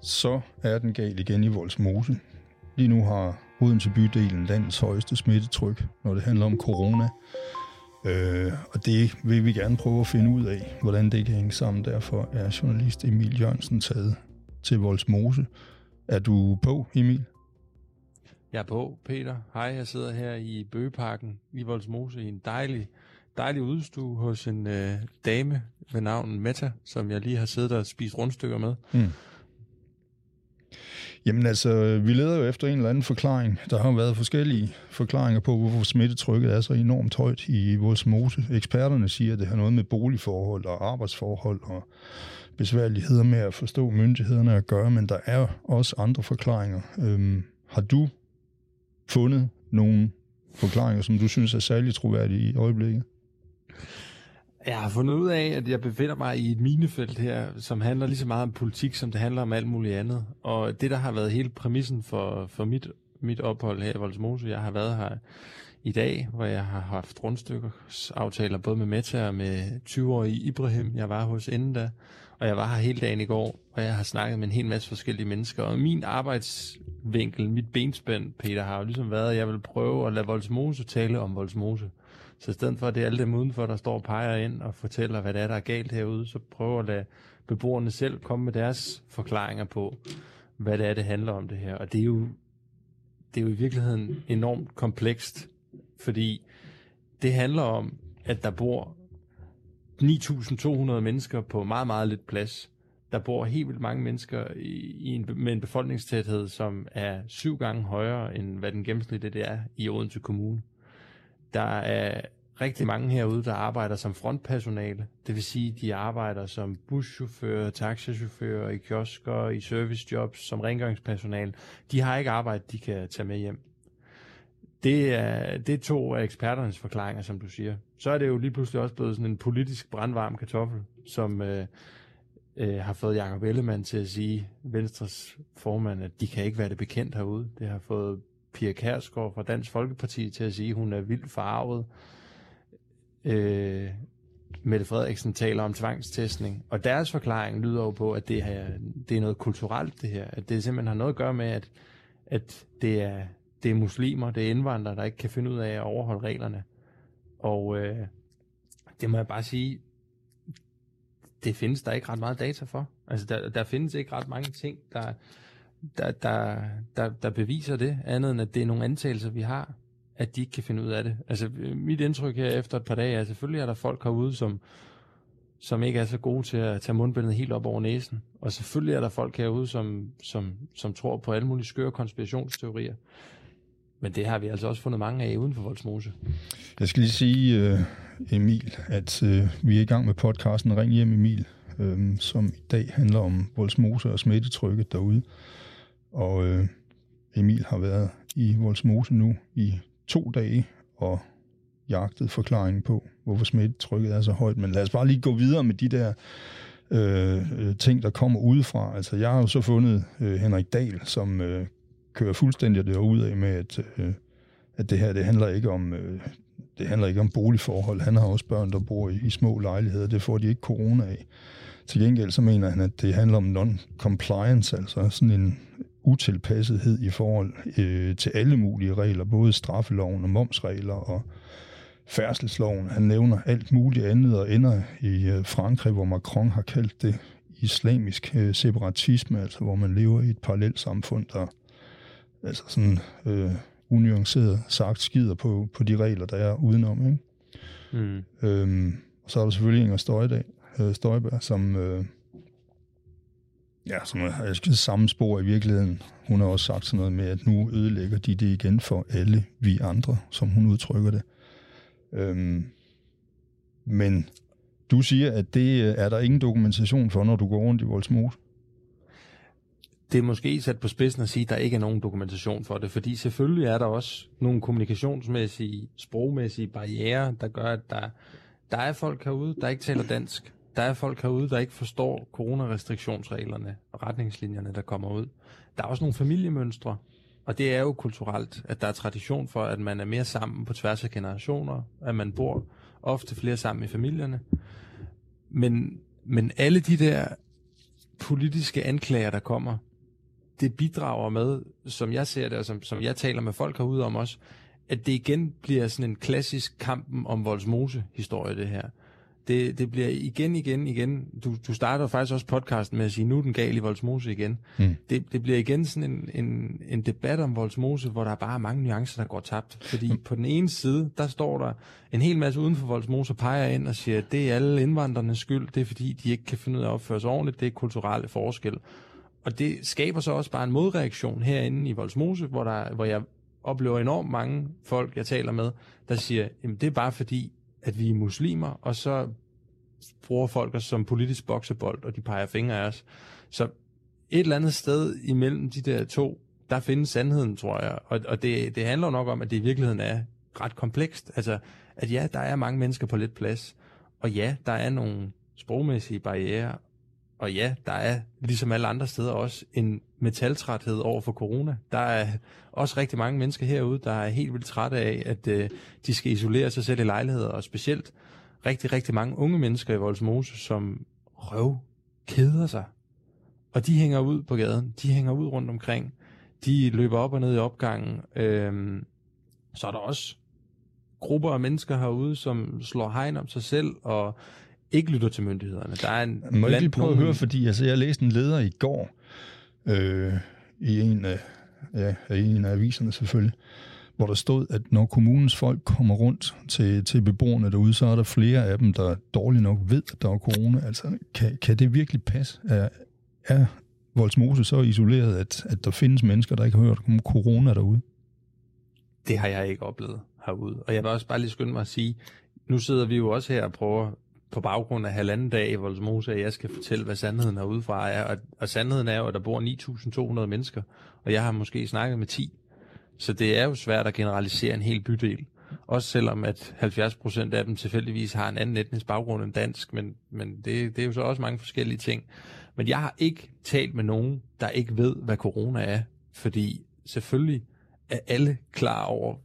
Så er den gal igen i Voldsmose. Lige nu har Odense bydelen landets højeste smittetryk, når det handler om corona. Øh, og det vil vi gerne prøve at finde ud af, hvordan det kan hænge sammen. Derfor er journalist Emil Jørgensen taget til Voldsmose. Er du på, Emil? Jeg er på, Peter. Hej, jeg sidder her i Bøgeparken i Voldsmose i en dejlig, dejlig udstue hos en øh, dame ved navn Meta, som jeg lige har siddet og spist rundstykker med. Mm. Jamen altså, vi leder jo efter en eller anden forklaring. Der har været forskellige forklaringer på, hvorfor smittetrykket er så enormt højt i vores mose. Eksperterne siger, at det har noget med boligforhold og arbejdsforhold og besværligheder med at forstå myndighederne at gøre, men der er også andre forklaringer. Øhm, har du fundet nogle forklaringer, som du synes er særligt troværdige i øjeblikket? Jeg har fundet ud af, at jeg befinder mig i et minefelt her, som handler lige så meget om politik, som det handler om alt muligt andet. Og det, der har været hele præmissen for, for mit, mit ophold her i Voldsmose, jeg har været her i dag, hvor jeg har haft rundstykkesaftaler både med Meta og med 20-årige Ibrahim, jeg var hos inden da, og jeg var her hele dagen i går, og jeg har snakket med en hel masse forskellige mennesker. Og min arbejdsvinkel, mit benspænd, Peter, har jo ligesom været, at jeg vil prøve at lade Voldsmose tale om Voldsmose. Så i stedet for, at det er alle dem udenfor, der står og peger ind og fortæller, hvad det er, der er galt herude, så prøver at lade beboerne selv komme med deres forklaringer på, hvad det er, det handler om det her. Og det er jo, det er jo i virkeligheden enormt komplekst, fordi det handler om, at der bor 9.200 mennesker på meget, meget lidt plads. Der bor helt vildt mange mennesker i, i en, med en befolkningstæthed, som er syv gange højere, end hvad den gennemsnitlige er i Odense Kommune. Der er rigtig mange herude, der arbejder som frontpersonale. Det vil sige, de arbejder som buschauffører, taxachauffører, i kiosker, i servicejobs, som rengøringspersonale. De har ikke arbejde, de kan tage med hjem. Det er, det er to af eksperternes forklaringer, som du siger. Så er det jo lige pludselig også blevet sådan en politisk brandvarm kartoffel, som øh, øh, har fået Jacob Ellemann til at sige, Venstres formand, at de kan ikke være det bekendt herude. Det har fået Pia Kærsgaard fra Dansk Folkeparti til at sige, at hun er vildt farvet. Øh, Mette Frederiksen taler om tvangstestning, og deres forklaring lyder jo på, at det, her, det er noget kulturelt det her, at det simpelthen har noget at gøre med, at, at det, er, det er muslimer, det er indvandrere, der ikke kan finde ud af at overholde reglerne. Og øh, det må jeg bare sige, det findes der ikke ret meget data for. Altså der, der findes ikke ret mange ting, der, der, der, der, der beviser det, andet end at det er nogle antagelser, vi har, at de ikke kan finde ud af det. Altså øh, mit indtryk her efter et par dage er, at selvfølgelig er der folk herude, som, som ikke er så gode til at tage mundbindet helt op over næsen. Og selvfølgelig er der folk herude, som, som, som tror på alle mulige skøre konspirationsteorier. Men det har vi altså også fundet mange af uden for Voldsmose. Jeg skal lige sige, øh, Emil, at øh, vi er i gang med podcasten Ring hjem Emil, som i dag handler om Voldsmose og smittetrykket derude. Og øh, Emil har været i Volsmose nu i to dage og jagtet forklaringen på, hvorfor smittetrykket er så højt. Men lad os bare lige gå videre med de der øh, øh, ting, der kommer udefra. Altså, jeg har jo så fundet øh, Henrik Dahl, som øh, kører fuldstændig derud af med, at, øh, at det her, det handler ikke om... Øh, det handler ikke om boligforhold. Han har også børn, der bor i, i små lejligheder. Det får de ikke corona af. Til gengæld så mener han, at det handler om non-compliance, altså sådan en utilpassethed i forhold øh, til alle mulige regler, både straffeloven og momsregler og færdselsloven. Han nævner alt muligt andet og ender i øh, Frankrig, hvor Macron har kaldt det islamisk øh, separatisme, altså hvor man lever i et parallelt samfund, der altså sådan øh, unuanceret sagt skider på, på de regler, der er udenom. Ikke? Mm. Øhm, og så er der selvfølgelig Inger Støjdag, øh, Støjberg, som, øh, ja, som er jeg samme spor i virkeligheden. Hun har også sagt sådan noget med, at nu ødelægger de det igen for alle vi andre, som hun udtrykker det. Øhm, men du siger, at det øh, er der ingen dokumentation for, når du går rundt i Voldsmose det er måske sat på spidsen at sige, at der ikke er nogen dokumentation for det, fordi selvfølgelig er der også nogle kommunikationsmæssige, sprogmæssige barriere, der gør, at der, der er folk herude, der ikke taler dansk. Der er folk herude, der ikke forstår coronarestriktionsreglerne og retningslinjerne, der kommer ud. Der er også nogle familiemønstre, og det er jo kulturelt, at der er tradition for, at man er mere sammen på tværs af generationer, at man bor ofte flere sammen i familierne. Men, men alle de der politiske anklager, der kommer, det bidrager med, som jeg ser det, og som, som jeg taler med folk herude om også, at det igen bliver sådan en klassisk kampen om Voldsmose historie, det her. Det, det bliver igen, igen, igen. Du, du starter faktisk også podcasten med at sige, nu er den gal i Voldsmose igen. Mm. Det, det bliver igen sådan en, en, en debat om Voldsmose, hvor der er bare mange nuancer, der går tabt. Fordi mm. på den ene side, der står der en hel masse uden for Voldsmose, peger ind og siger, at det er alle indvandrernes skyld, det er fordi, de ikke kan finde ud af at opføre sig ordentligt, det er kulturelle forskel. Og det skaber så også bare en modreaktion herinde i Voldsmose, hvor, der, hvor jeg oplever enormt mange folk, jeg taler med, der siger, jamen det er bare fordi, at vi er muslimer, og så bruger folk os som politisk boksebold, og de peger fingre af os. Så et eller andet sted imellem de der to, der findes sandheden, tror jeg. Og, og det, det handler nok om, at det i virkeligheden er ret komplekst. Altså, at ja, der er mange mennesker på lidt plads, og ja, der er nogle sprogmæssige barriere, og ja, der er ligesom alle andre steder også en metaltræthed over for corona. Der er også rigtig mange mennesker herude, der er helt vildt trætte af, at øh, de skal isolere sig selv i lejligheder, og specielt rigtig, rigtig mange unge mennesker i Voldsmose, som røv keder sig. Og de hænger ud på gaden, de hænger ud rundt omkring, de løber op og ned i opgangen. Øhm, så er der også grupper af mennesker herude, som slår hegn om sig selv, og ikke lytter til myndighederne. Der er en Må jeg lige prøve nogen... at høre, fordi altså, jeg læste en leder i går, øh, i en af, ja, en af aviserne selvfølgelig, hvor der stod, at når kommunens folk kommer rundt til, til beboerne derude, så er der flere af dem, der dårligt nok ved, at der er corona. Altså, kan, kan det virkelig passe? Er, er Voldsmose så isoleret, at, at der findes mennesker, der ikke har hørt om corona derude? Det har jeg ikke oplevet herude. Og jeg vil også bare lige skynde mig at sige, nu sidder vi jo også her og prøver på baggrund af halvanden dag i Voldsmose, at jeg skal fortælle, hvad sandheden herudefra er. Og, og sandheden er jo, at der bor 9.200 mennesker, og jeg har måske snakket med 10. Så det er jo svært at generalisere en hel bydel. Også selvom at 70% af dem tilfældigvis har en anden etnisk baggrund end dansk, men, men det, det er jo så også mange forskellige ting. Men jeg har ikke talt med nogen, der ikke ved, hvad corona er, fordi selvfølgelig er alle klar over,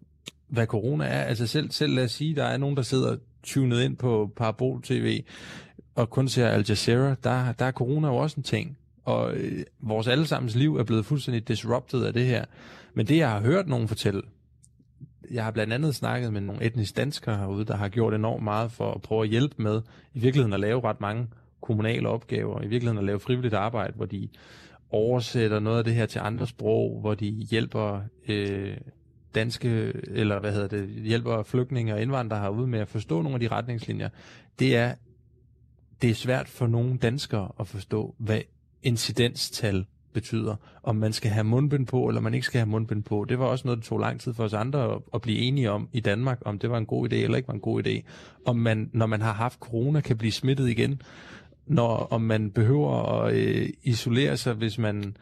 hvad corona er. Altså selv, selv lad os sige, der er nogen, der sidder tunet ind på Parabol TV og kun ser Al Jazeera, der, der er corona jo også en ting. Og øh, vores allesammens liv er blevet fuldstændig disrupted af det her. Men det, jeg har hørt nogen fortælle, jeg har blandt andet snakket med nogle etniske danskere herude, der har gjort enormt meget for at prøve at hjælpe med i virkeligheden at lave ret mange kommunale opgaver, i virkeligheden at lave frivilligt arbejde, hvor de oversætter noget af det her til andre sprog, hvor de hjælper øh, danske, eller hvad hedder det, hjælper flygtninge og indvandrere herude med at forstå nogle af de retningslinjer, det er, det er svært for nogle danskere at forstå, hvad incidenstal betyder, om man skal have mundbind på, eller man ikke skal have mundbind på. Det var også noget, der tog lang tid for os andre at, at blive enige om i Danmark, om det var en god idé eller ikke var en god idé. Om man, når man har haft corona, kan blive smittet igen. Når, om man behøver at øh, isolere sig, hvis man...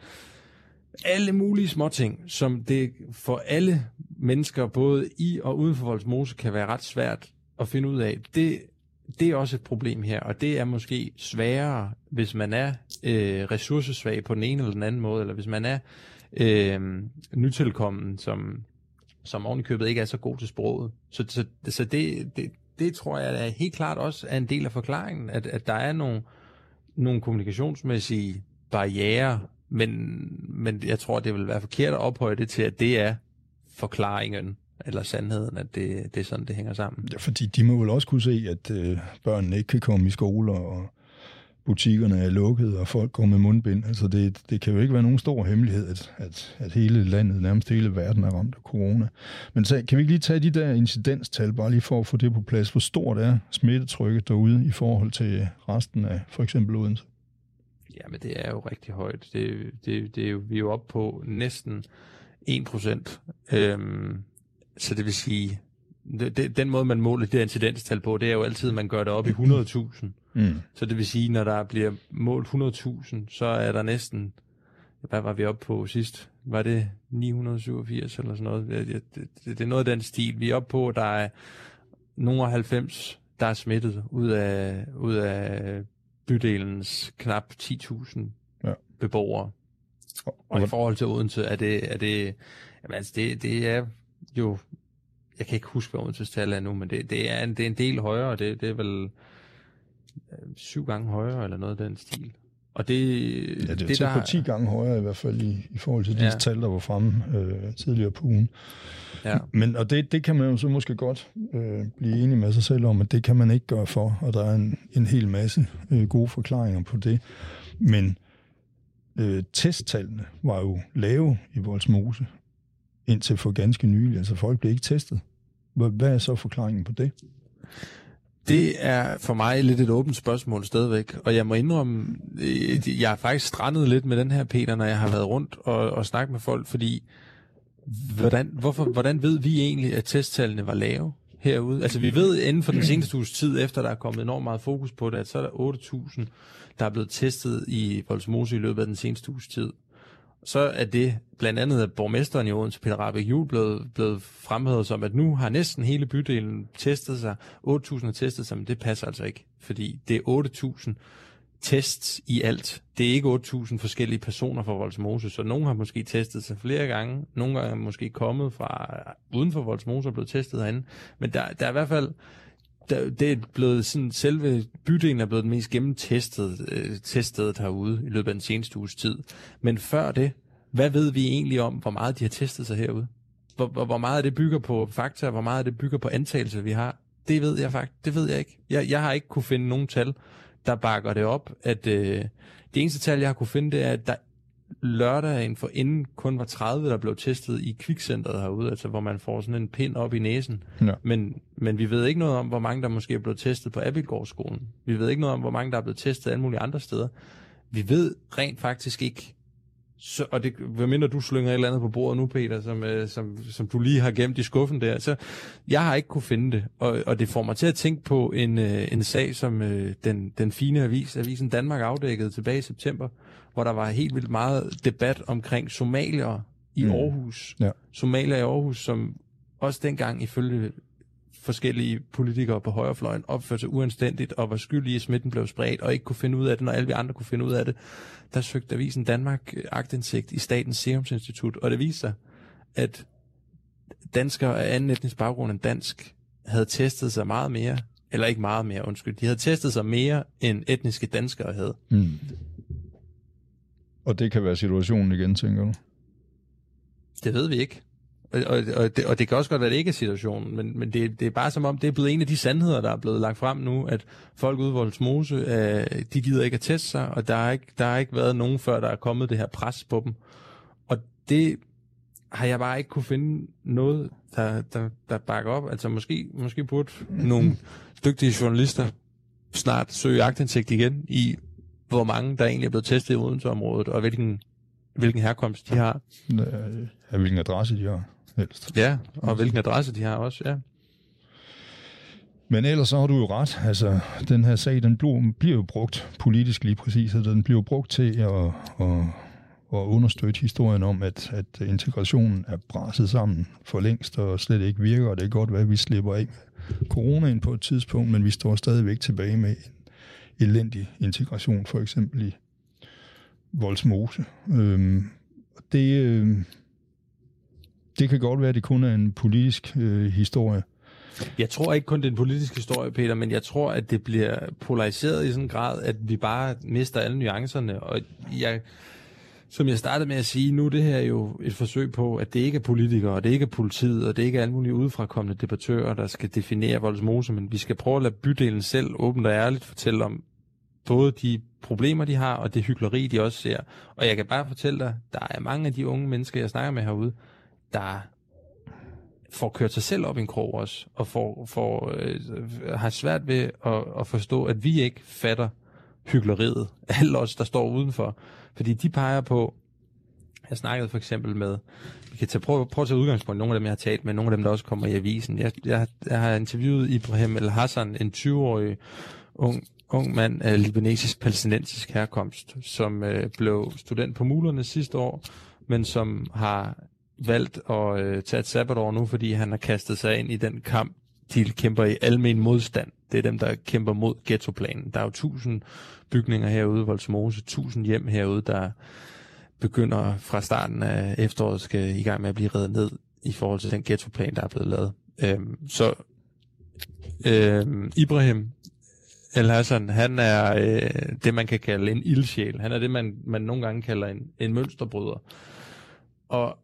Alle mulige småting, som det for alle mennesker, både i og uden for Voldsmose, kan være ret svært at finde ud af. Det det er også et problem her, og det er måske sværere, hvis man er øh, ressourcesvag på den ene eller den anden måde, eller hvis man er øh, nytilkommen, som, som ovenikøbet ikke er så god til sproget. Så, så, så det, det, det tror jeg er helt klart også er en del af forklaringen, at, at der er nogle, nogle kommunikationsmæssige barriere, men, men jeg tror, det vil være forkert at ophøje det til, at det er forklaringen eller sandheden, at det, det er sådan, det hænger sammen. Ja, fordi de må vel også kunne se, at øh, børnene ikke kan komme i skole, og butikkerne er lukket, og folk går med mundbind. Altså det, det kan jo ikke være nogen stor hemmelighed, at, at, at hele landet, nærmest hele verden er ramt af corona. Men så, kan vi ikke lige tage de der incidenstal, bare lige for at få det på plads? Hvor stort er smittetrykket derude i forhold til resten af for eksempel Odense? Ja, men det er jo rigtig højt. Det, det, det er jo, vi er jo oppe på næsten 1 procent. Øhm, så det vil sige, det, det, den måde, man måler det incidenstal på, det er jo altid, at man gør det op i 100.000. Mm. Så det vil sige, når der bliver målt 100.000, så er der næsten, hvad var vi oppe på sidst? Var det 987 eller sådan noget? Det, det, det, det er noget af den stil. Vi er oppe på, der er nogle 90, der er smittet ud af, ud af bydelens knap 10.000 ja. beboere. Og, og i forhold til Odense, er det, er det, jamen altså det, det er jo, jeg kan ikke huske, hvad Odenses tal er nu, men det, det, er, en, det er en del højere, det, det er vel, syv gange højere, eller noget af den stil. Og det, ja, det er det, der, på 10 gange højere i hvert fald i, i forhold til de ja. tal, der var fremme øh, tidligere på ugen. Ja. Men, og det, det kan man jo så måske godt øh, blive enig med sig selv om, at det kan man ikke gøre for, og der er en, en hel masse øh, gode forklaringer på det. Men øh, testtallene var jo lave i Voldsmose indtil for ganske nylig. Altså folk blev ikke testet. Hvad er så forklaringen på det? Det er for mig lidt et åbent spørgsmål stadigvæk, og jeg må indrømme, øh, jeg har faktisk strandet lidt med den her, Peter, når jeg har været rundt og, og snakket med folk, fordi hvordan, hvorfor, hvordan ved vi egentlig, at testtallene var lave herude? Altså vi ved inden for den seneste uges tid, efter der er kommet enormt meget fokus på det, at så er der 8.000, der er blevet testet i Voldsmose i løbet af den seneste uges tid så er det blandt andet at borgmesteren i Odense, Peter Rabeck Juhl, blevet, blevet fremhævet som, at nu har næsten hele bydelen testet sig. 8.000 har testet sig, men det passer altså ikke, fordi det er 8.000 tests i alt. Det er ikke 8.000 forskellige personer fra Voldsmose, så nogen har måske testet sig flere gange, nogle gange er måske kommet fra uden for Voldsmose og blevet testet herinde, men der, der er i hvert fald der, det er blevet sådan, selve bydelen er blevet den mest gennemtestet øh, testet herude i løbet af den seneste uges tid. Men før det, hvad ved vi egentlig om, hvor meget de har testet sig herude? Hvor, hvor, hvor meget det bygger på fakta, hvor meget det bygger på antagelser, vi har? Det ved jeg faktisk, det ved jeg ikke. Jeg, jeg har ikke kunne finde nogen tal, der bakker det op, at øh, det eneste tal, jeg har kunne finde, det er, at der lørdagen for inden kun var 30, der blev testet i kvikcentret herude, altså hvor man får sådan en pind op i næsen. Ja. Men, men vi ved ikke noget om, hvor mange der måske er blevet testet på Abildgårdsskolen. Vi ved ikke noget om, hvor mange der er blevet testet alle mulige andre steder. Vi ved rent faktisk ikke, så, og det, hvad mindre du slynger et eller andet på bordet nu, Peter, som, øh, som, som du lige har gemt i skuffen der. Så jeg har ikke kunne finde det, og, og det får mig til at tænke på en, øh, en sag, som øh, den, den fine avis, Avisen Danmark afdækkede tilbage i september, hvor der var helt vildt meget debat omkring somalier i mm. Aarhus. Ja. Somalier i Aarhus, som også dengang ifølge forskellige politikere på højrefløjen opførte sig uanstændigt og var skyldige i, at smitten blev spredt og ikke kunne finde ud af det, når alle vi andre kunne finde ud af det. Der søgte Avisen Danmark agtindsigt i Statens Serum Institut, og det viste sig, at danskere af anden etnisk baggrund end dansk havde testet sig meget mere, eller ikke meget mere, undskyld, de havde testet sig mere, end etniske danskere havde. Mm. Og det kan være situationen igen, tænker du? Det ved vi ikke. Og, og, og, det, og det kan også godt være, at det ikke er situationen, men, men det, det er bare som om, det er blevet en af de sandheder, der er blevet lagt frem nu, at folk ude i Voldsmose, øh, de gider ikke at teste sig, og der har ikke, der har ikke været nogen før, der er kommet det her pres på dem. Og det har jeg bare ikke kunne finde noget, der, der, der bakker op. Altså måske, måske burde nogle dygtige journalister snart søge agtindsigt igen i, hvor mange der egentlig er blevet testet i Odense-området, og hvilken, hvilken herkomst de har. Ja, hvilken adresse de har, helst. Ja, og også. hvilken adresse de har også, ja. Men ellers så har du jo ret. Altså, den her sag, den bliver, jo brugt politisk lige præcis, og den bliver brugt til at, at, at understøtte historien om, at, at integrationen er braset sammen for længst og slet ikke virker, og det er godt, hvad vi slipper af med coronaen på et tidspunkt, men vi står stadigvæk tilbage med en elendig integration, for eksempel i Voldsmose. Øhm, det, øh, det kan godt være, at det kun er en politisk øh, historie. Jeg tror ikke kun, det er en politisk historie, Peter, men jeg tror, at det bliver polariseret i sådan en grad, at vi bare mister alle nuancerne. Og jeg, som jeg startede med at sige, nu er det her jo et forsøg på, at det ikke er politikere, og det ikke er politiet, og det ikke er alle mulige udefrakommende debattører, der skal definere Voldsmose, men vi skal prøve at lade bydelen selv åbent og ærligt fortælle om både de problemer, de har, og det hyggeleri, de også ser. Og jeg kan bare fortælle dig, der er mange af de unge mennesker, jeg snakker med herude, der får kørt sig selv op i en krog også, og får, får, øh, har svært ved at, at forstå, at vi ikke fatter hyggeleriet, alle os, der står udenfor. Fordi de peger på, jeg snakkede for eksempel med, vi kan tage, prøve, prøve at tage udgangspunkt, nogle af dem, jeg har talt med, nogle af dem, der også kommer i avisen. Jeg, jeg, jeg har interviewet Ibrahim El Hassan, en 20-årig ung, ung mand af libanesisk-palæstinensisk herkomst, som øh, blev student på Mulerne sidste år, men som har valgt at øh, tage et sabbatår nu, fordi han har kastet sig ind i den kamp, de kæmper i almen modstand. Det er dem, der kæmper mod ghettoplanen. Der er jo tusind bygninger herude, i Voldsmose, tusind hjem herude, der begynder fra starten af efteråret skal i gang med at blive reddet ned i forhold til den ghettoplan, der er blevet lavet. Øhm, så øhm, Ibrahim El Hassan, han er øh, det, man kan kalde en ildsjæl. Han er det, man, man nogle gange kalder en, en mønsterbryder. Og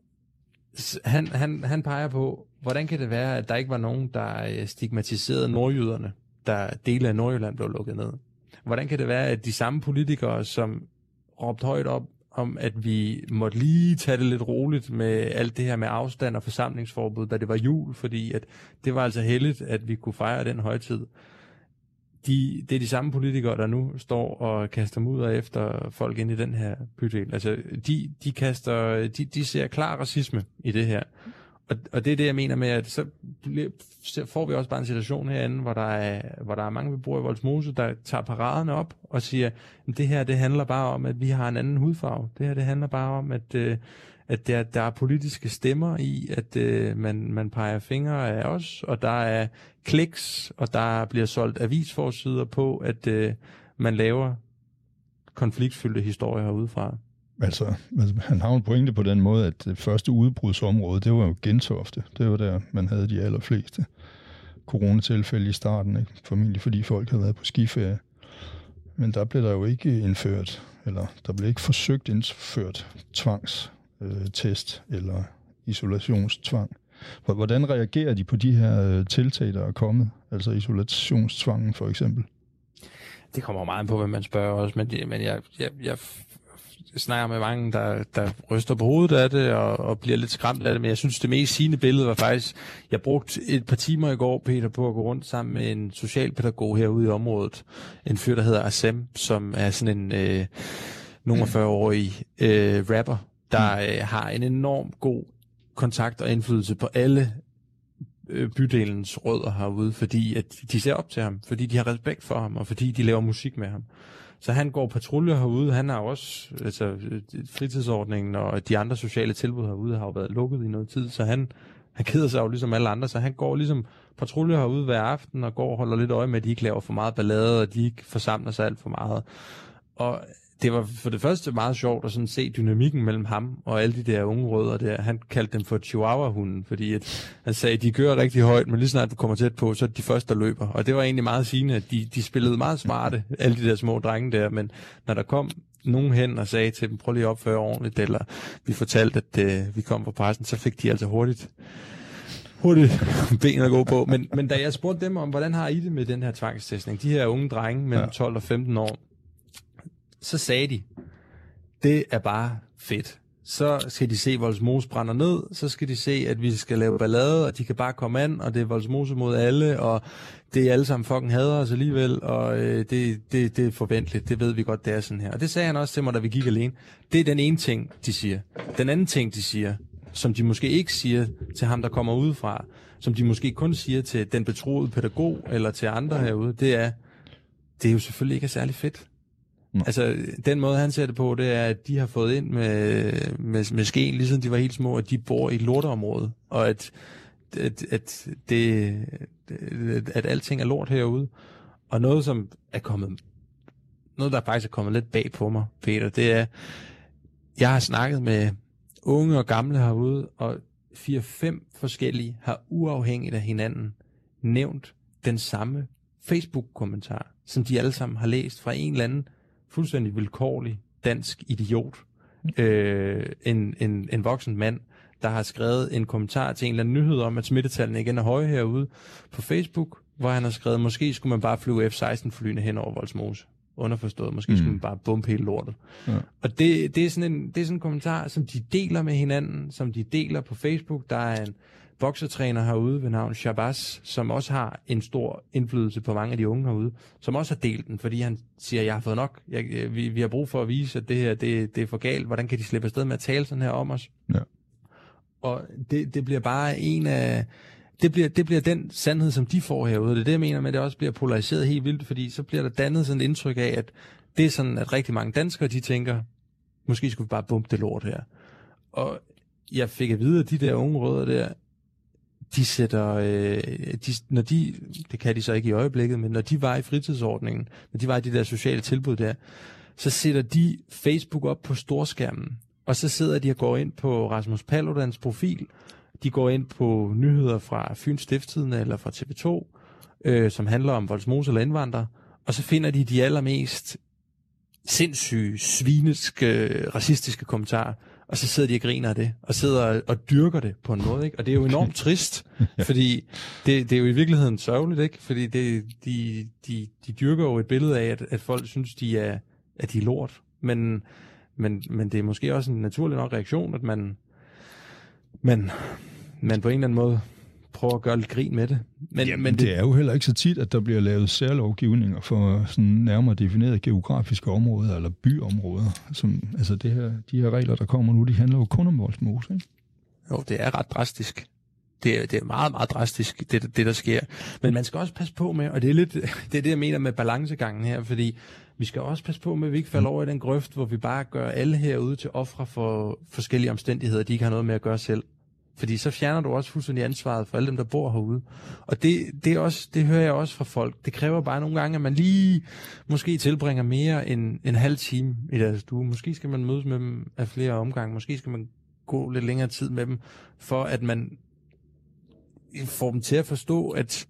han, han, han peger på, hvordan kan det være, at der ikke var nogen, der øh, stigmatiserede nordjyderne, der dele af Nordjylland blev lukket ned? Hvordan kan det være, at de samme politikere, som råbte højt op om, at vi måtte lige tage det lidt roligt med alt det her med afstand og forsamlingsforbud, da det var jul, fordi at det var altså heldigt, at vi kunne fejre den højtid. De, det er de samme politikere, der nu står og kaster mudder efter folk ind i den her bydel. Altså, de, de, kaster, de, de ser klar racisme i det her. Og, og det er det, jeg mener med, at så, så får vi også bare en situation herinde, hvor der er, hvor der er mange beboere i Voldsmose, der tager paraderne op og siger, at det her det handler bare om, at vi har en anden hudfarve. Det her det handler bare om, at, øh, at der, der er politiske stemmer i, at øh, man, man peger fingre af os, og der er kliks, og der bliver solgt avisforsider på, at øh, man laver konfliktfyldte historier herudefra. Altså, han har en pointe på den måde, at det første udbrudsområde, det var jo Gentofte. Det var der, man havde de allerfleste coronatilfælde i starten, ikke? formentlig fordi folk havde været på skiferie. Men der blev der jo ikke indført, eller der blev ikke forsøgt indført tvangstest øh, eller isolationstvang. Hvordan reagerer de på de her øh, tiltag, der er kommet? Altså isolationstvangen for eksempel? Det kommer meget på, hvad man spørger også, men, det, men jeg, jeg, jeg snakker med mange, der, der ryster på hovedet af det og, og bliver lidt skræmt af det, men jeg synes, det mest sigende billede var faktisk, jeg brugte et par timer i går, Peter, på at gå rundt sammen med en socialpædagog herude i området. En fyr, der hedder Asem, som er sådan en øh, nogle 40-årig øh, rapper, der mm. øh, har en enorm god kontakt og indflydelse på alle øh, bydelens rødder herude, fordi at de ser op til ham, fordi de har respekt for ham, og fordi de laver musik med ham. Så han går patruljer herude. Han har også, altså fritidsordningen og de andre sociale tilbud herude har jo været lukket i noget tid, så han, han keder sig jo ligesom alle andre, så han går ligesom patruljer herude hver aften og går og holder lidt øje med, at de ikke laver for meget ballade, og de ikke forsamler sig alt for meget. Og det var for det første meget sjovt at sådan se dynamikken mellem ham og alle de der unge rødder der. Han kaldte dem for chihuahua-hunden, fordi at, han sagde, at de gør rigtig højt, men lige snart du kommer tæt på, så er de første, der løber. Og det var egentlig meget sigende, at de, de spillede meget smarte, alle de der små drenge der, men når der kom nogen hen og sagde til dem, prøv lige at opføre ordentligt, eller vi fortalte, at uh, vi kom fra pressen, så fik de altså hurtigt hurtigt ben at gå på. Men, men da jeg spurgte dem om, hvordan har I det med den her tvangstestning, de her unge drenge mellem ja. 12 og 15 år, så sagde de, det er bare fedt. Så skal de se, at Voldsmose brænder ned, så skal de se, at vi skal lave ballade, og de kan bare komme an, og det er Voldsmose mod alle, og det er alle sammen fucking hader os alligevel, og øh, det, det, det er forventeligt, det ved vi godt, det er sådan her. Og det sagde han også til mig, da vi gik alene. Det er den ene ting, de siger. Den anden ting, de siger, som de måske ikke siger til ham, der kommer udefra, som de måske kun siger til den betroede pædagog, eller til andre herude, det er, det er jo selvfølgelig ikke særlig fedt. Mm. Altså, den måde, han ser det på, det er, at de har fået ind med, med, med skeen, ligesom de var helt små, at de bor i et og at, at, at, det, at alting er lort herude. Og noget, som er kommet, noget, der faktisk er kommet lidt bag på mig, Peter, det er, jeg har snakket med unge og gamle herude, og fire-fem forskellige har uafhængigt af hinanden nævnt den samme Facebook-kommentar, som de alle sammen har læst fra en eller anden fuldstændig vilkårlig dansk idiot. Øh, en, en, en voksen mand, der har skrevet en kommentar til en eller anden nyhed om, at smittetallene igen er høje herude på Facebook, hvor han har skrevet, måske skulle man bare flyve F-16-flyene hen over Voldsmose. Underforstået, måske mm. skulle man bare bumpe hele lortet. Ja. Og det, det, er sådan en, det er sådan en kommentar, som de deler med hinanden, som de deler på Facebook. Der er en, boksetræner herude ved navn Shabazz, som også har en stor indflydelse på mange af de unge herude, som også har delt den, fordi han siger, jeg har fået nok. Jeg, vi, vi har brug for at vise, at det her det, det er for galt. Hvordan kan de slippe afsted med at tale sådan her om os? Ja. Og det, det bliver bare en af... Det bliver, det bliver den sandhed, som de får herude. Det er det, jeg mener med, at det også bliver polariseret helt vildt, fordi så bliver der dannet sådan et indtryk af, at det er sådan, at rigtig mange danskere, de tænker, måske skulle vi bare bumpe det lort her. Og jeg fik at vide, at de der unge rødder der, de sætter, øh, de, når de, det kan de så ikke i øjeblikket, men når de var i fritidsordningen, når de var i de der sociale tilbud der, så sætter de Facebook op på storskærmen, og så sidder de og går ind på Rasmus Paludans profil, de går ind på nyheder fra Fyns Stifttidende eller fra TV2, øh, som handler om voldsmose eller indvandrere, og så finder de de allermest sindssyge, sviniske, racistiske kommentarer, og så sidder de og griner af det, og sidder og, og dyrker det på en måde, ikke? Og det er jo enormt trist, fordi det, det er jo i virkeligheden sørgeligt, ikke? Fordi det, de, de, de dyrker jo et billede af, at, at folk synes, de er, at de er lort. Men, men, men det er måske også en naturlig nok reaktion, at man, man, man på en eller anden måde prøver at gøre lidt grin med det. Men, Jamen, men det, det er jo heller ikke så tit, at der bliver lavet særlovgivninger for sådan nærmere definerede geografiske områder eller byområder. Som, altså det her, de her regler, der kommer nu, de handler jo kun om Voldsmose, ikke? Jo, det er ret drastisk. Det er, det er meget, meget drastisk, det, det der sker. Men man skal også passe på med, og det er lidt det, er det jeg mener med balancegangen her, fordi vi skal også passe på med, at vi ikke falder over i den grøft, hvor vi bare gør alle herude til ofre for forskellige omstændigheder, de ikke har noget med at gøre selv. Fordi så fjerner du også fuldstændig ansvaret for alle dem, der bor herude. Og det, det, er også, det hører jeg også fra folk. Det kræver bare nogle gange, at man lige måske tilbringer mere end en halv time i deres stue. Måske skal man mødes med dem af flere omgange. Måske skal man gå lidt længere tid med dem, for at man får dem til at forstå, at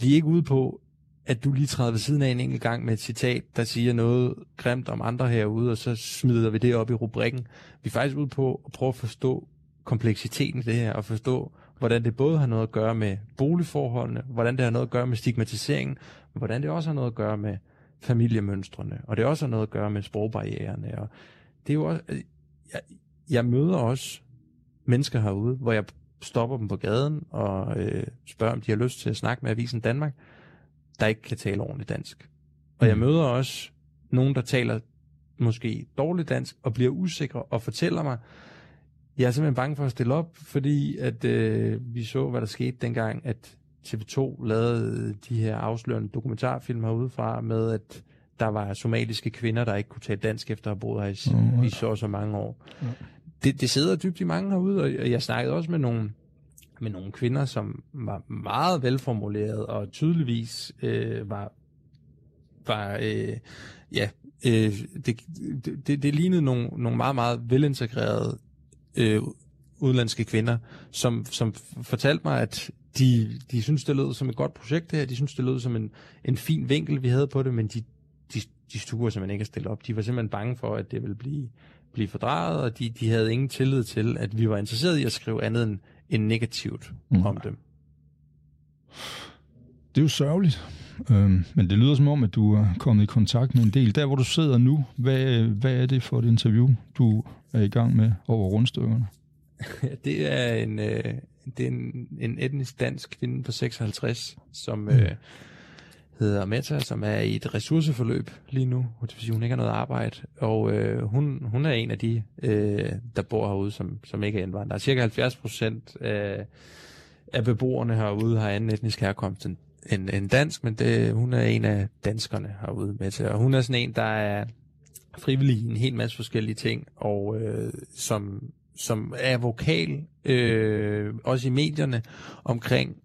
vi er ikke ude på, at du lige træder ved siden af en enkelt gang med et citat, der siger noget grimt om andre herude, og så smider vi det op i rubrikken. Vi er faktisk ude på at prøve at forstå kompleksiteten i det her, og forstå, hvordan det både har noget at gøre med boligforholdene, hvordan det har noget at gøre med stigmatiseringen, men hvordan det også har noget at gøre med familiemønstrene, og det også har noget at gøre med sprogbarriererne. Og det er jo også, jeg, jeg møder også mennesker herude, hvor jeg stopper dem på gaden og øh, spørger, om de har lyst til at snakke med Avisen Danmark, der ikke kan tale ordentligt dansk. Og jeg mm. møder også nogen, der taler måske dårligt dansk og bliver usikre og fortæller mig, jeg er simpelthen bange for at stille op, fordi at øh, vi så, hvad der skete dengang, at TV2 lavede de her afslørende dokumentarfilm herudefra med, at der var somaliske kvinder, der ikke kunne tale dansk efter at have boet her i, mm, i så så mange år. Ja. Det, det sidder dybt i mange herude, og jeg snakkede også med nogle, med nogle kvinder, som var meget velformuleret og tydeligvis øh, var, var øh, ja, øh, det, det, det lignede nogle, nogle meget, meget velintegrerede øh, udlandske kvinder, som, som fortalte mig, at de, de synes, det lød som et godt projekt det her. De synes, det lød som en, en fin vinkel, vi havde på det, men de, de, de stuer simpelthen ikke at stille op. De var simpelthen bange for, at det ville blive, blive fordrejet, og de, de havde ingen tillid til, at vi var interesseret i at skrive andet end, end negativt mm. om dem. Det er jo sørgeligt, øhm, men det lyder som om, at du er kommet i kontakt med en del. Der, hvor du sidder nu, hvad, hvad er det for et interview, du er i gang med over rundstykkerne? det er en, øh, det er en, en etnisk dansk kvinde på 56, som mm. øh, hedder Meta, som er i et ressourceforløb lige nu. Det vil sige, hun ikke har noget arbejde. Og øh, hun, hun er en af de, øh, der bor herude, som, som ikke er indvandrere. Cirka 70 procent af, af beboerne herude har anden etnisk herkomst end, en, en dansk, men det, hun er en af danskerne herude med til. Og hun er sådan en, der er frivillig i en hel masse forskellige ting, og øh, som, som er vokal, øh, også i medierne, omkring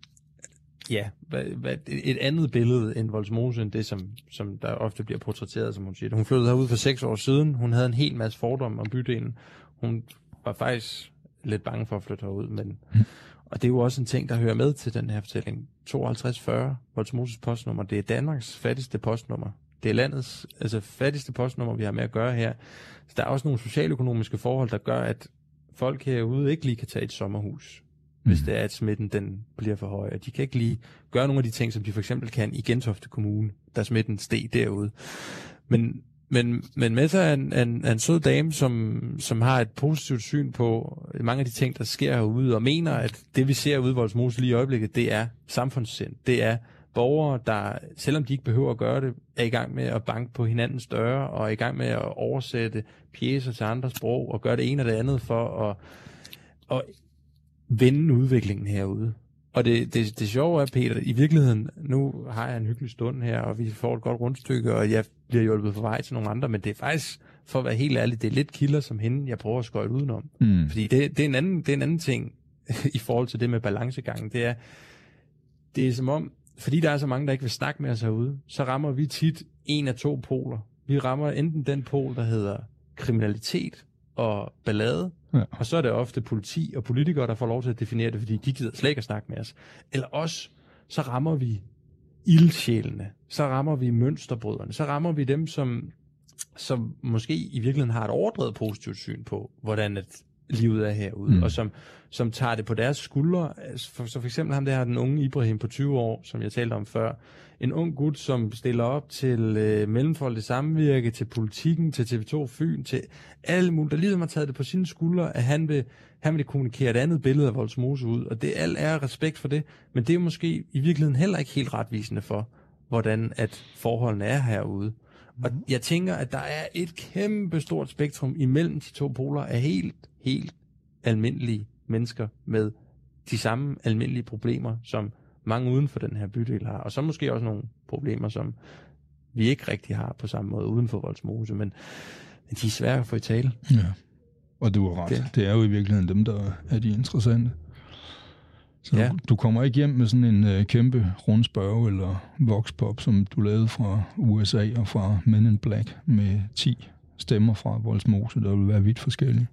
ja, hvad, hvad, et andet billede end Volsmose, end det, som, som der ofte bliver portrætteret, som hun siger. Hun flyttede herud for seks år siden. Hun havde en hel masse fordomme om bydelen. Hun var faktisk lidt bange for at flytte herud, men... Mm. Og det er jo også en ting, der hører med til den her fortælling. 5240, Voldsmoses postnummer, det er Danmarks fattigste postnummer. Det er landets altså, fattigste postnummer, vi har med at gøre her. Så der er også nogle socialøkonomiske forhold, der gør, at folk herude ikke lige kan tage et sommerhus, mm. hvis det er, at smitten den bliver for høj. Og de kan ikke lige gøre nogle af de ting, som de for eksempel kan i Gentofte Kommune, der smitten steg derude. Men, men, men Meta er en, en, en sød dame, som, som har et positivt syn på mange af de ting, der sker herude, og mener, at det vi ser ude i Voldsmose lige i øjeblikket, det er samfundssind. Det er borgere, der, selvom de ikke behøver at gøre det, er i gang med at banke på hinandens døre, og er i gang med at oversætte pjæser til andre sprog, og gøre det ene og det andet for at, at vende udviklingen herude. Og det, det, det sjove er, Peter, i virkeligheden, nu har jeg en hyggelig stund her, og vi får et godt rundstykke, og jeg bliver hjulpet på vej til nogle andre, men det er faktisk, for at være helt ærlig, det er lidt kilder som hende, jeg prøver at skøjte udenom. Mm. Fordi det, det, er en anden, det er en anden ting i forhold til det med balancegangen. Det er, det er som om, fordi der er så mange, der ikke vil snakke med os herude, så rammer vi tit en af to poler. Vi rammer enten den pol, der hedder kriminalitet og ballade, ja. og så er det ofte politi og politikere, der får lov til at definere det, fordi de gider slet ikke at snakke med os. Eller også, så rammer vi ildsjælene, så rammer vi mønsterbryderne, så rammer vi dem, som, som måske i virkeligheden har et overdrevet positivt syn på, hvordan at livet er herude, mm. og som, som tager det på deres skuldre. For, så for eksempel ham der, den unge Ibrahim på 20 år, som jeg talte om før. En ung gut, som stiller op til øh, Mellemfolket Samvirke, til politikken, til TV2 Fyn, til alle mulige, der ligesom har taget det på sine skuldre, at han vil, han vil kommunikere et andet billede af Voldsmose ud. Og det er al ære respekt for det, men det er måske i virkeligheden heller ikke helt retvisende for, hvordan at forholdene er herude. Og mhm. jeg tænker, at der er et kæmpe stort spektrum imellem de to poler af helt, helt almindelige mennesker med de samme almindelige problemer, som mange uden for den her bydel har. Og så måske også nogle problemer, som vi ikke rigtig har på samme måde uden for Voldsmose, men, men de er svære at få i tale. Ja, og du har ret. Det. det er jo i virkeligheden dem, der er de interessante. Så ja. du kommer ikke hjem med sådan en uh, kæmpe rundspørg eller voxpop, som du lavede fra USA og fra Men in Black med 10 stemmer fra Voldsmose, der vil være vidt forskellige.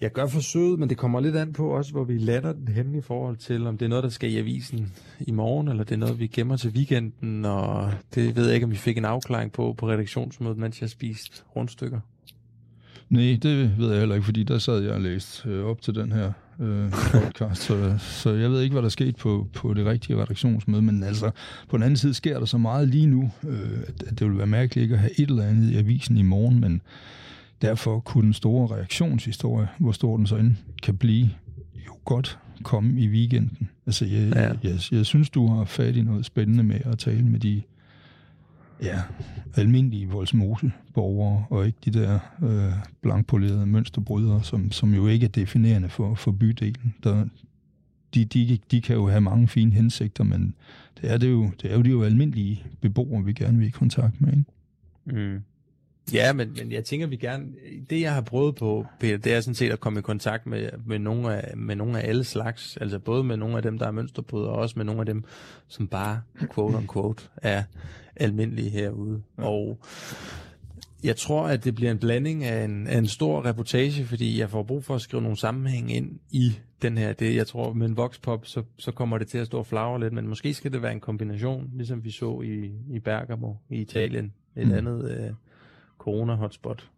Jeg gør forsøget, men det kommer lidt an på også, hvor vi lander den hen i forhold til, om det er noget, der skal i avisen i morgen, eller det er noget, vi gemmer til weekenden, og det ved jeg ikke, om vi fik en afklaring på på redaktionsmødet, mens jeg spiste rundstykker. Nej, det ved jeg heller ikke, fordi der sad jeg og læste øh, op til den her øh, podcast, så, så jeg ved ikke, hvad der skete på, på det rigtige redaktionsmøde, men altså, på den anden side sker der så meget lige nu, øh, at det vil være mærkeligt ikke at have et eller andet i avisen i morgen, men derfor kunne den store reaktionshistorie, hvor stor den så end kan blive, jo godt komme i weekenden. Altså, jeg, ja. jeg, jeg synes, du har fat i noget spændende med at tale med de ja, almindelige voldsmose-borgere, og ikke de der øh, blankpolerede mønsterbrydere, som, som jo ikke er definerende for, for bydelen. Der, de, de, de kan jo have mange fine hensigter, men det er, det jo, det er jo de jo almindelige beboere, vi gerne vil i kontakt med. Ikke? Mm. Ja, men, men jeg tænker, vi gerne... Det, jeg har prøvet på, Peter, det er sådan set at komme i kontakt med, med, nogle, af, med nogle af alle slags. Altså både med nogle af dem, der er mønsterbrydere, og også med nogle af dem, som bare, quote on quote, er almindelige herude. Ja. Og jeg tror, at det bliver en blanding af en, af en stor reportage, fordi jeg får brug for at skrive nogle sammenhæng ind i den her. Det, jeg tror, med en voxpop, så, så kommer det til at stå og flagre lidt, men måske skal det være en kombination, ligesom vi så i, i Bergamo i Italien. Et mm. andet øh, corona-hotspot.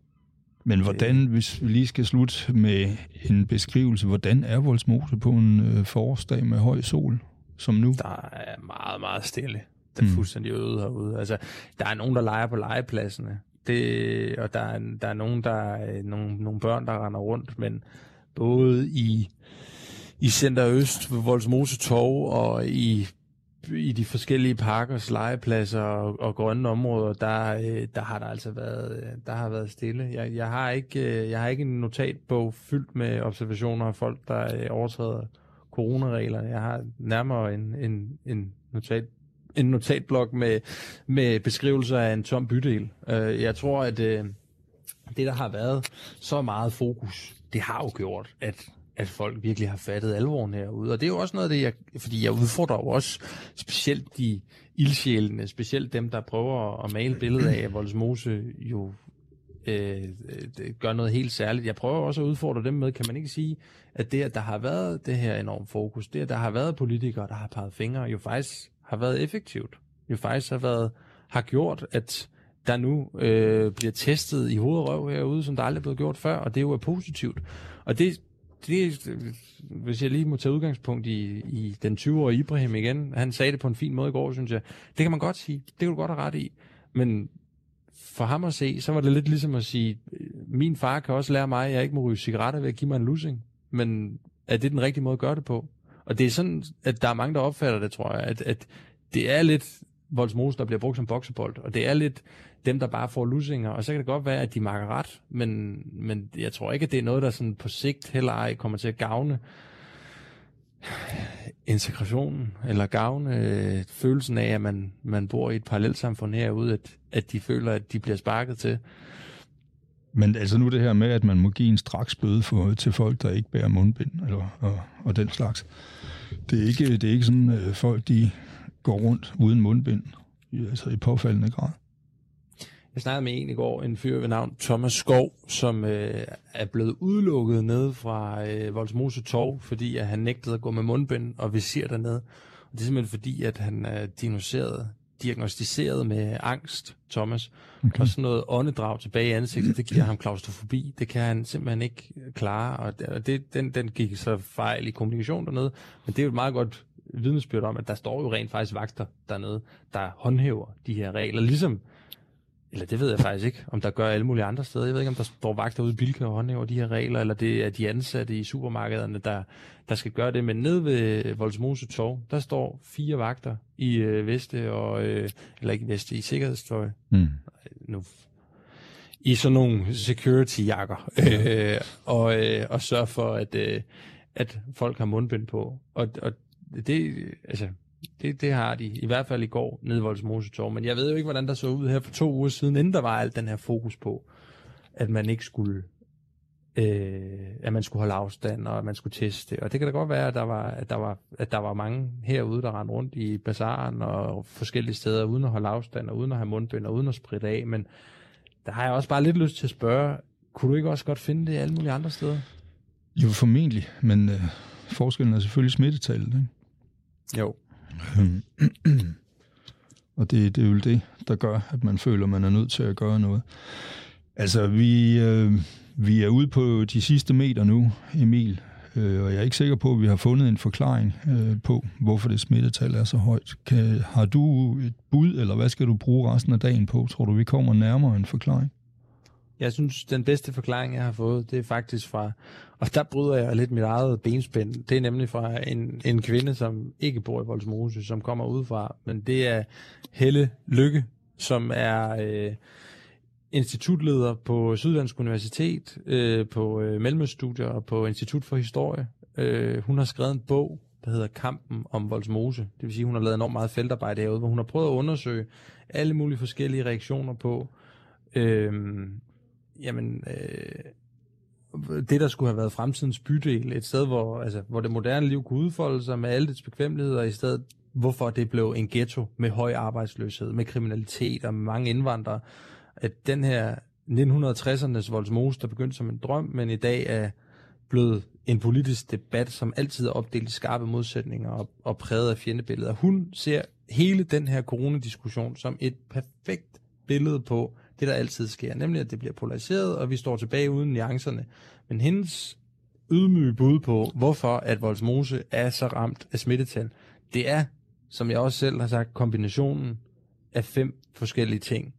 Men hvordan, hvis vi lige skal slutte med en beskrivelse, hvordan er Voldsmose på en øh, forårsdag med høj sol, som nu? Der er meget, meget stille. Der er mm. fuldstændig øde herude. Altså, der er nogen, der leger på legepladserne. Det, og der er, der er nogen, der er nogle, nogle børn, der render rundt, men både i, i Center Øst Voldsmose Torv og i i de forskellige parkers, legepladser og, og grønne områder, der, øh, der har der altså været, øh, der har været stille. Jeg, jeg, har ikke, øh, jeg har ikke en notatbog fyldt med observationer af folk, der øh, overtræder coronareglerne. Jeg har nærmere en, en, en notat en notatblok med, med beskrivelser af en tom bydel. Jeg tror, at det, der har været så meget fokus, det har jo gjort, at at folk virkelig har fattet alvoren herude. Og det er jo også noget af det, jeg, fordi jeg udfordrer jo også specielt de ildsjælene, specielt dem, der prøver at male billedet af, at Voldsmose jo øh, øh, gør noget helt særligt. Jeg prøver også at udfordre dem med, kan man ikke sige, at det, at der har været det her enormt fokus, det, at der har været politikere, der har peget fingre, jo faktisk har været effektivt. Jo faktisk har været har gjort, at der nu øh, bliver testet i hovedrøv herude, som der aldrig er blevet gjort før, og det jo er positivt. Og det, det, hvis jeg lige må tage udgangspunkt i, i den 20-årige Ibrahim igen, han sagde det på en fin måde i går, synes jeg. Det kan man godt sige. Det kan du godt have ret i. Men for ham at se, så var det lidt ligesom at sige, øh, min far kan også lære mig, at jeg ikke må ryge cigaretter ved at give mig en lussing. Men er det den rigtige måde at gøre det på? Og det er sådan, at der er mange, der opfatter det, tror jeg, at, at det er lidt Voldsmose, der bliver brugt som boksebold, og det er lidt dem, der bare får lusinger, og så kan det godt være, at de makker ret, men, men jeg tror ikke, at det er noget, der sådan på sigt heller ej kommer til at gavne integrationen, eller gavne øh, følelsen af, at man, man bor i et parallelt samfund herude, at, at de føler, at de bliver sparket til. Men altså nu det her med, at man må give en straks bøde for, til folk, der ikke bærer mundbind eller, og, og den slags. Det er ikke, det er ikke sådan, øh, folk de går rundt uden mundbind, altså i påfaldende grad. Jeg snakkede med en i går, en fyr ved navn Thomas Skov, som øh, er blevet udelukket ned fra øh, Voldsmose Torv, fordi at han nægtede at gå med mundbind og visir dernede. det er simpelthen fordi, at han er diagnosticeret, diagnostiseret med angst, Thomas, okay. og sådan noget åndedrag tilbage i ansigtet, det giver ham klaustrofobi. Det kan han simpelthen ikke klare, og det, den, den gik så fejl i kommunikation dernede, men det er jo et meget godt vidnesbyrd om, at der står jo rent faktisk vagter dernede, der håndhæver de her regler, ligesom eller det ved jeg faktisk ikke, om der gør alle mulige andre steder. Jeg ved ikke, om der står vagter ude i Bilka og håndhæver de her regler, eller det er de ansatte i supermarkederne, der, der skal gøre det. Men ned ved Voldsmose Torv, der står fire vagter i øh, veste, og, øh, eller ikke veste, i sikkerhedstøj. Mm. Nu, I sådan nogle security-jakker, øh, og, øh, og sørger for, at, øh, at folk har mundbind på. Og, og det, altså, det, det har de, i hvert fald i går, nede i Voldsmose Torv. Men jeg ved jo ikke, hvordan der så ud her for to uger siden, inden der var alt den her fokus på, at man ikke skulle øh, at man skulle holde afstand, og at man skulle teste. Og det kan da godt være, at der var, at der var, at der var mange herude, der rendte rundt i bazaren og forskellige steder, uden at holde afstand, og uden at have mundbind, og uden at spritte af. Men der har jeg også bare lidt lyst til at spørge, kunne du ikke også godt finde det alle mulige andre steder? Jo, formentlig, men øh, forskellen er selvfølgelig smittetallet, ikke? Jo. og det, det er jo det, der gør, at man føler, man er nødt til at gøre noget. Altså, vi, øh, vi er ude på de sidste meter nu, Emil, øh, og jeg er ikke sikker på, at vi har fundet en forklaring øh, på, hvorfor det smittetal er så højt. Kan, har du et bud, eller hvad skal du bruge resten af dagen på? Tror du, vi kommer nærmere en forklaring? Jeg synes, den bedste forklaring, jeg har fået, det er faktisk fra, og der bryder jeg lidt mit eget benspænd, det er nemlig fra en, en kvinde, som ikke bor i Voldsmose, som kommer udefra, men det er Helle Lykke, som er øh, institutleder på Syddansk Universitet, øh, på øh, Mellemøststudier og på Institut for Historie. Øh, hun har skrevet en bog, der hedder Kampen om Voldsmose. Det vil sige, hun har lavet enormt meget feltarbejde herude, hvor hun har prøvet at undersøge alle mulige forskellige reaktioner på, øh, jamen, øh, det, der skulle have været fremtidens bydel, et sted, hvor, altså, hvor det moderne liv kunne udfolde sig med alle dets bekvemmeligheder, i stedet hvorfor det blev en ghetto med høj arbejdsløshed, med kriminalitet og med mange indvandrere. At den her 1960'ernes Voldsmose, der begyndte som en drøm, men i dag er blevet en politisk debat, som altid er opdelt i skarpe modsætninger og, og præget af fjendebilleder. Hun ser hele den her coronadiskussion som et perfekt billede på, det, der altid sker, nemlig at det bliver polariseret, og vi står tilbage uden nuancerne. Men hendes ydmyge bud på, hvorfor at Voldsmose er så ramt af smittetal, det er, som jeg også selv har sagt, kombinationen af fem forskellige ting.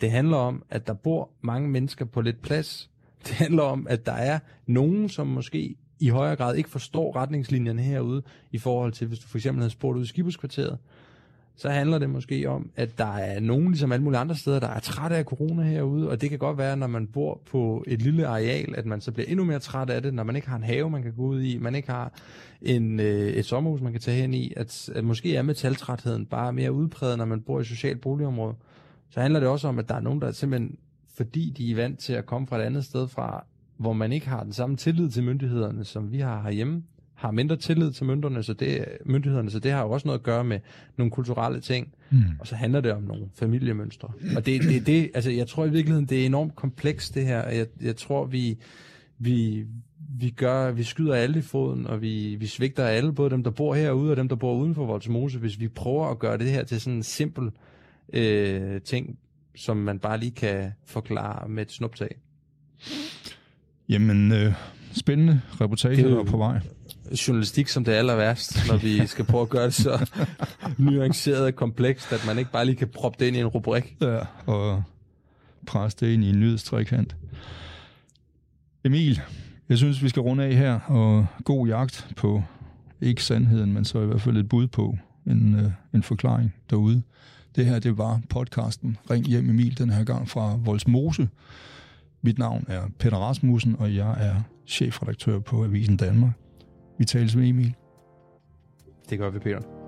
Det handler om, at der bor mange mennesker på lidt plads. Det handler om, at der er nogen, som måske i højere grad ikke forstår retningslinjerne herude, i forhold til, hvis du for eksempel havde spurgt ud i Skibuskvarteret, så handler det måske om, at der er nogen, ligesom alle mulige andre steder, der er trætte af corona herude, og det kan godt være, når man bor på et lille areal, at man så bliver endnu mere træt af det, når man ikke har en have, man kan gå ud i, man ikke har en, øh, et sommerhus, man kan tage hen i, at, at måske er metaltrætheden bare mere udpræget, når man bor i et socialt boligområde. Så handler det også om, at der er nogen, der simpelthen, fordi de er vant til at komme fra et andet sted fra, hvor man ikke har den samme tillid til myndighederne, som vi har herhjemme, har mindre tillid til myndighederne, så det, myndighederne, så det har jo også noget at gøre med nogle kulturelle ting. Mm. Og så handler det om nogle familiemønstre. Og det, det, det, altså jeg tror i virkeligheden, det er enormt komplekst det her. Jeg, jeg tror, vi, vi, vi gør, vi skyder alle i foden, og vi, vi svigter alle, både dem, der bor herude, og dem, der bor uden for Voldsmose, hvis vi prøver at gøre det her til sådan en simpel øh, ting, som man bare lige kan forklare med et snuptag. Jamen, øh, spændende reportage, der er på vej journalistik som det aller værst, når vi skal prøve at gøre det så nuanceret og komplekst, at man ikke bare lige kan proppe det ind i en rubrik. Ja, og presse det ind i en nyhedstrikant. Emil, jeg synes, vi skal runde af her, og god jagt på, ikke sandheden, men så i hvert fald et bud på en, øh, en forklaring derude. Det her, det var podcasten Ring hjem Emil, den her gang fra Voldsmose. Mit navn er Peter Rasmussen, og jeg er chefredaktør på Avisen Danmark. Vi tales med Emil. Det gør vi, Peter.